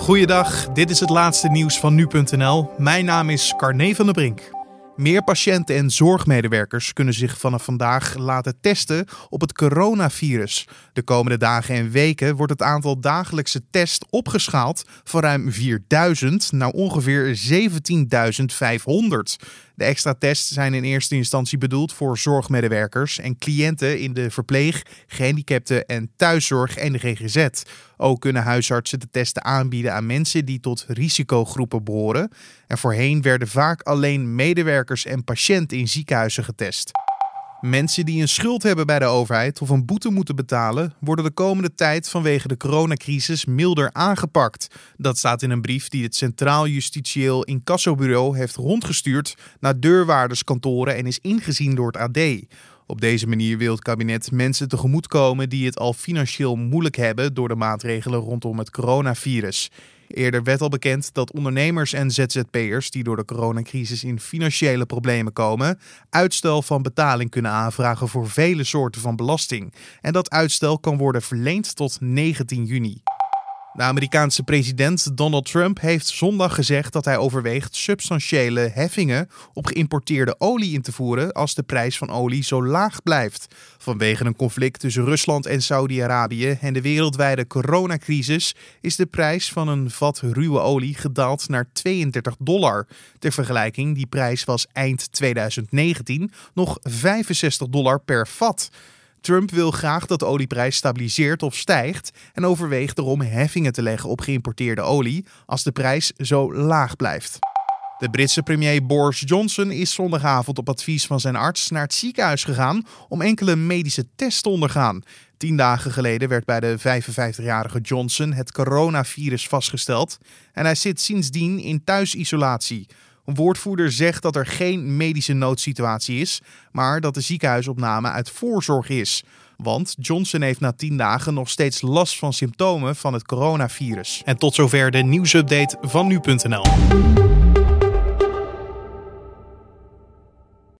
Goeiedag, dit is het laatste nieuws van nu.nl. Mijn naam is Carne van der Brink. Meer patiënten en zorgmedewerkers kunnen zich vanaf vandaag laten testen op het coronavirus. De komende dagen en weken wordt het aantal dagelijkse tests opgeschaald van ruim 4000 naar ongeveer 17.500. De extra tests zijn in eerste instantie bedoeld voor zorgmedewerkers en cliënten in de verpleeg, gehandicapten en thuiszorg en de GGZ. Ook kunnen huisartsen de testen aanbieden aan mensen die tot risicogroepen behoren. En voorheen werden vaak alleen medewerkers en patiënten in ziekenhuizen getest. Mensen die een schuld hebben bij de overheid of een boete moeten betalen, worden de komende tijd vanwege de coronacrisis milder aangepakt. Dat staat in een brief die het Centraal Justitieel Incassobureau heeft rondgestuurd naar deurwaarderskantoren en is ingezien door het AD. Op deze manier wil het kabinet mensen tegemoetkomen die het al financieel moeilijk hebben door de maatregelen rondom het coronavirus. Eerder werd al bekend dat ondernemers en ZZP'ers die door de coronacrisis in financiële problemen komen, uitstel van betaling kunnen aanvragen voor vele soorten van belasting. En dat uitstel kan worden verleend tot 19 juni. De Amerikaanse president Donald Trump heeft zondag gezegd dat hij overweegt substantiële heffingen op geïmporteerde olie in te voeren als de prijs van olie zo laag blijft. Vanwege een conflict tussen Rusland en Saudi-Arabië en de wereldwijde coronacrisis is de prijs van een vat ruwe olie gedaald naar 32 dollar. Ter vergelijking, die prijs was eind 2019 nog 65 dollar per vat. Trump wil graag dat de olieprijs stabiliseert of stijgt en overweegt erom heffingen te leggen op geïmporteerde olie als de prijs zo laag blijft. De Britse premier Boris Johnson is zondagavond op advies van zijn arts naar het ziekenhuis gegaan om enkele medische tests te ondergaan. Tien dagen geleden werd bij de 55-jarige Johnson het coronavirus vastgesteld en hij zit sindsdien in thuisisolatie. Een woordvoerder zegt dat er geen medische noodsituatie is, maar dat de ziekenhuisopname uit voorzorg is. Want Johnson heeft na 10 dagen nog steeds last van symptomen van het coronavirus. En tot zover de nieuwsupdate van nu.nl.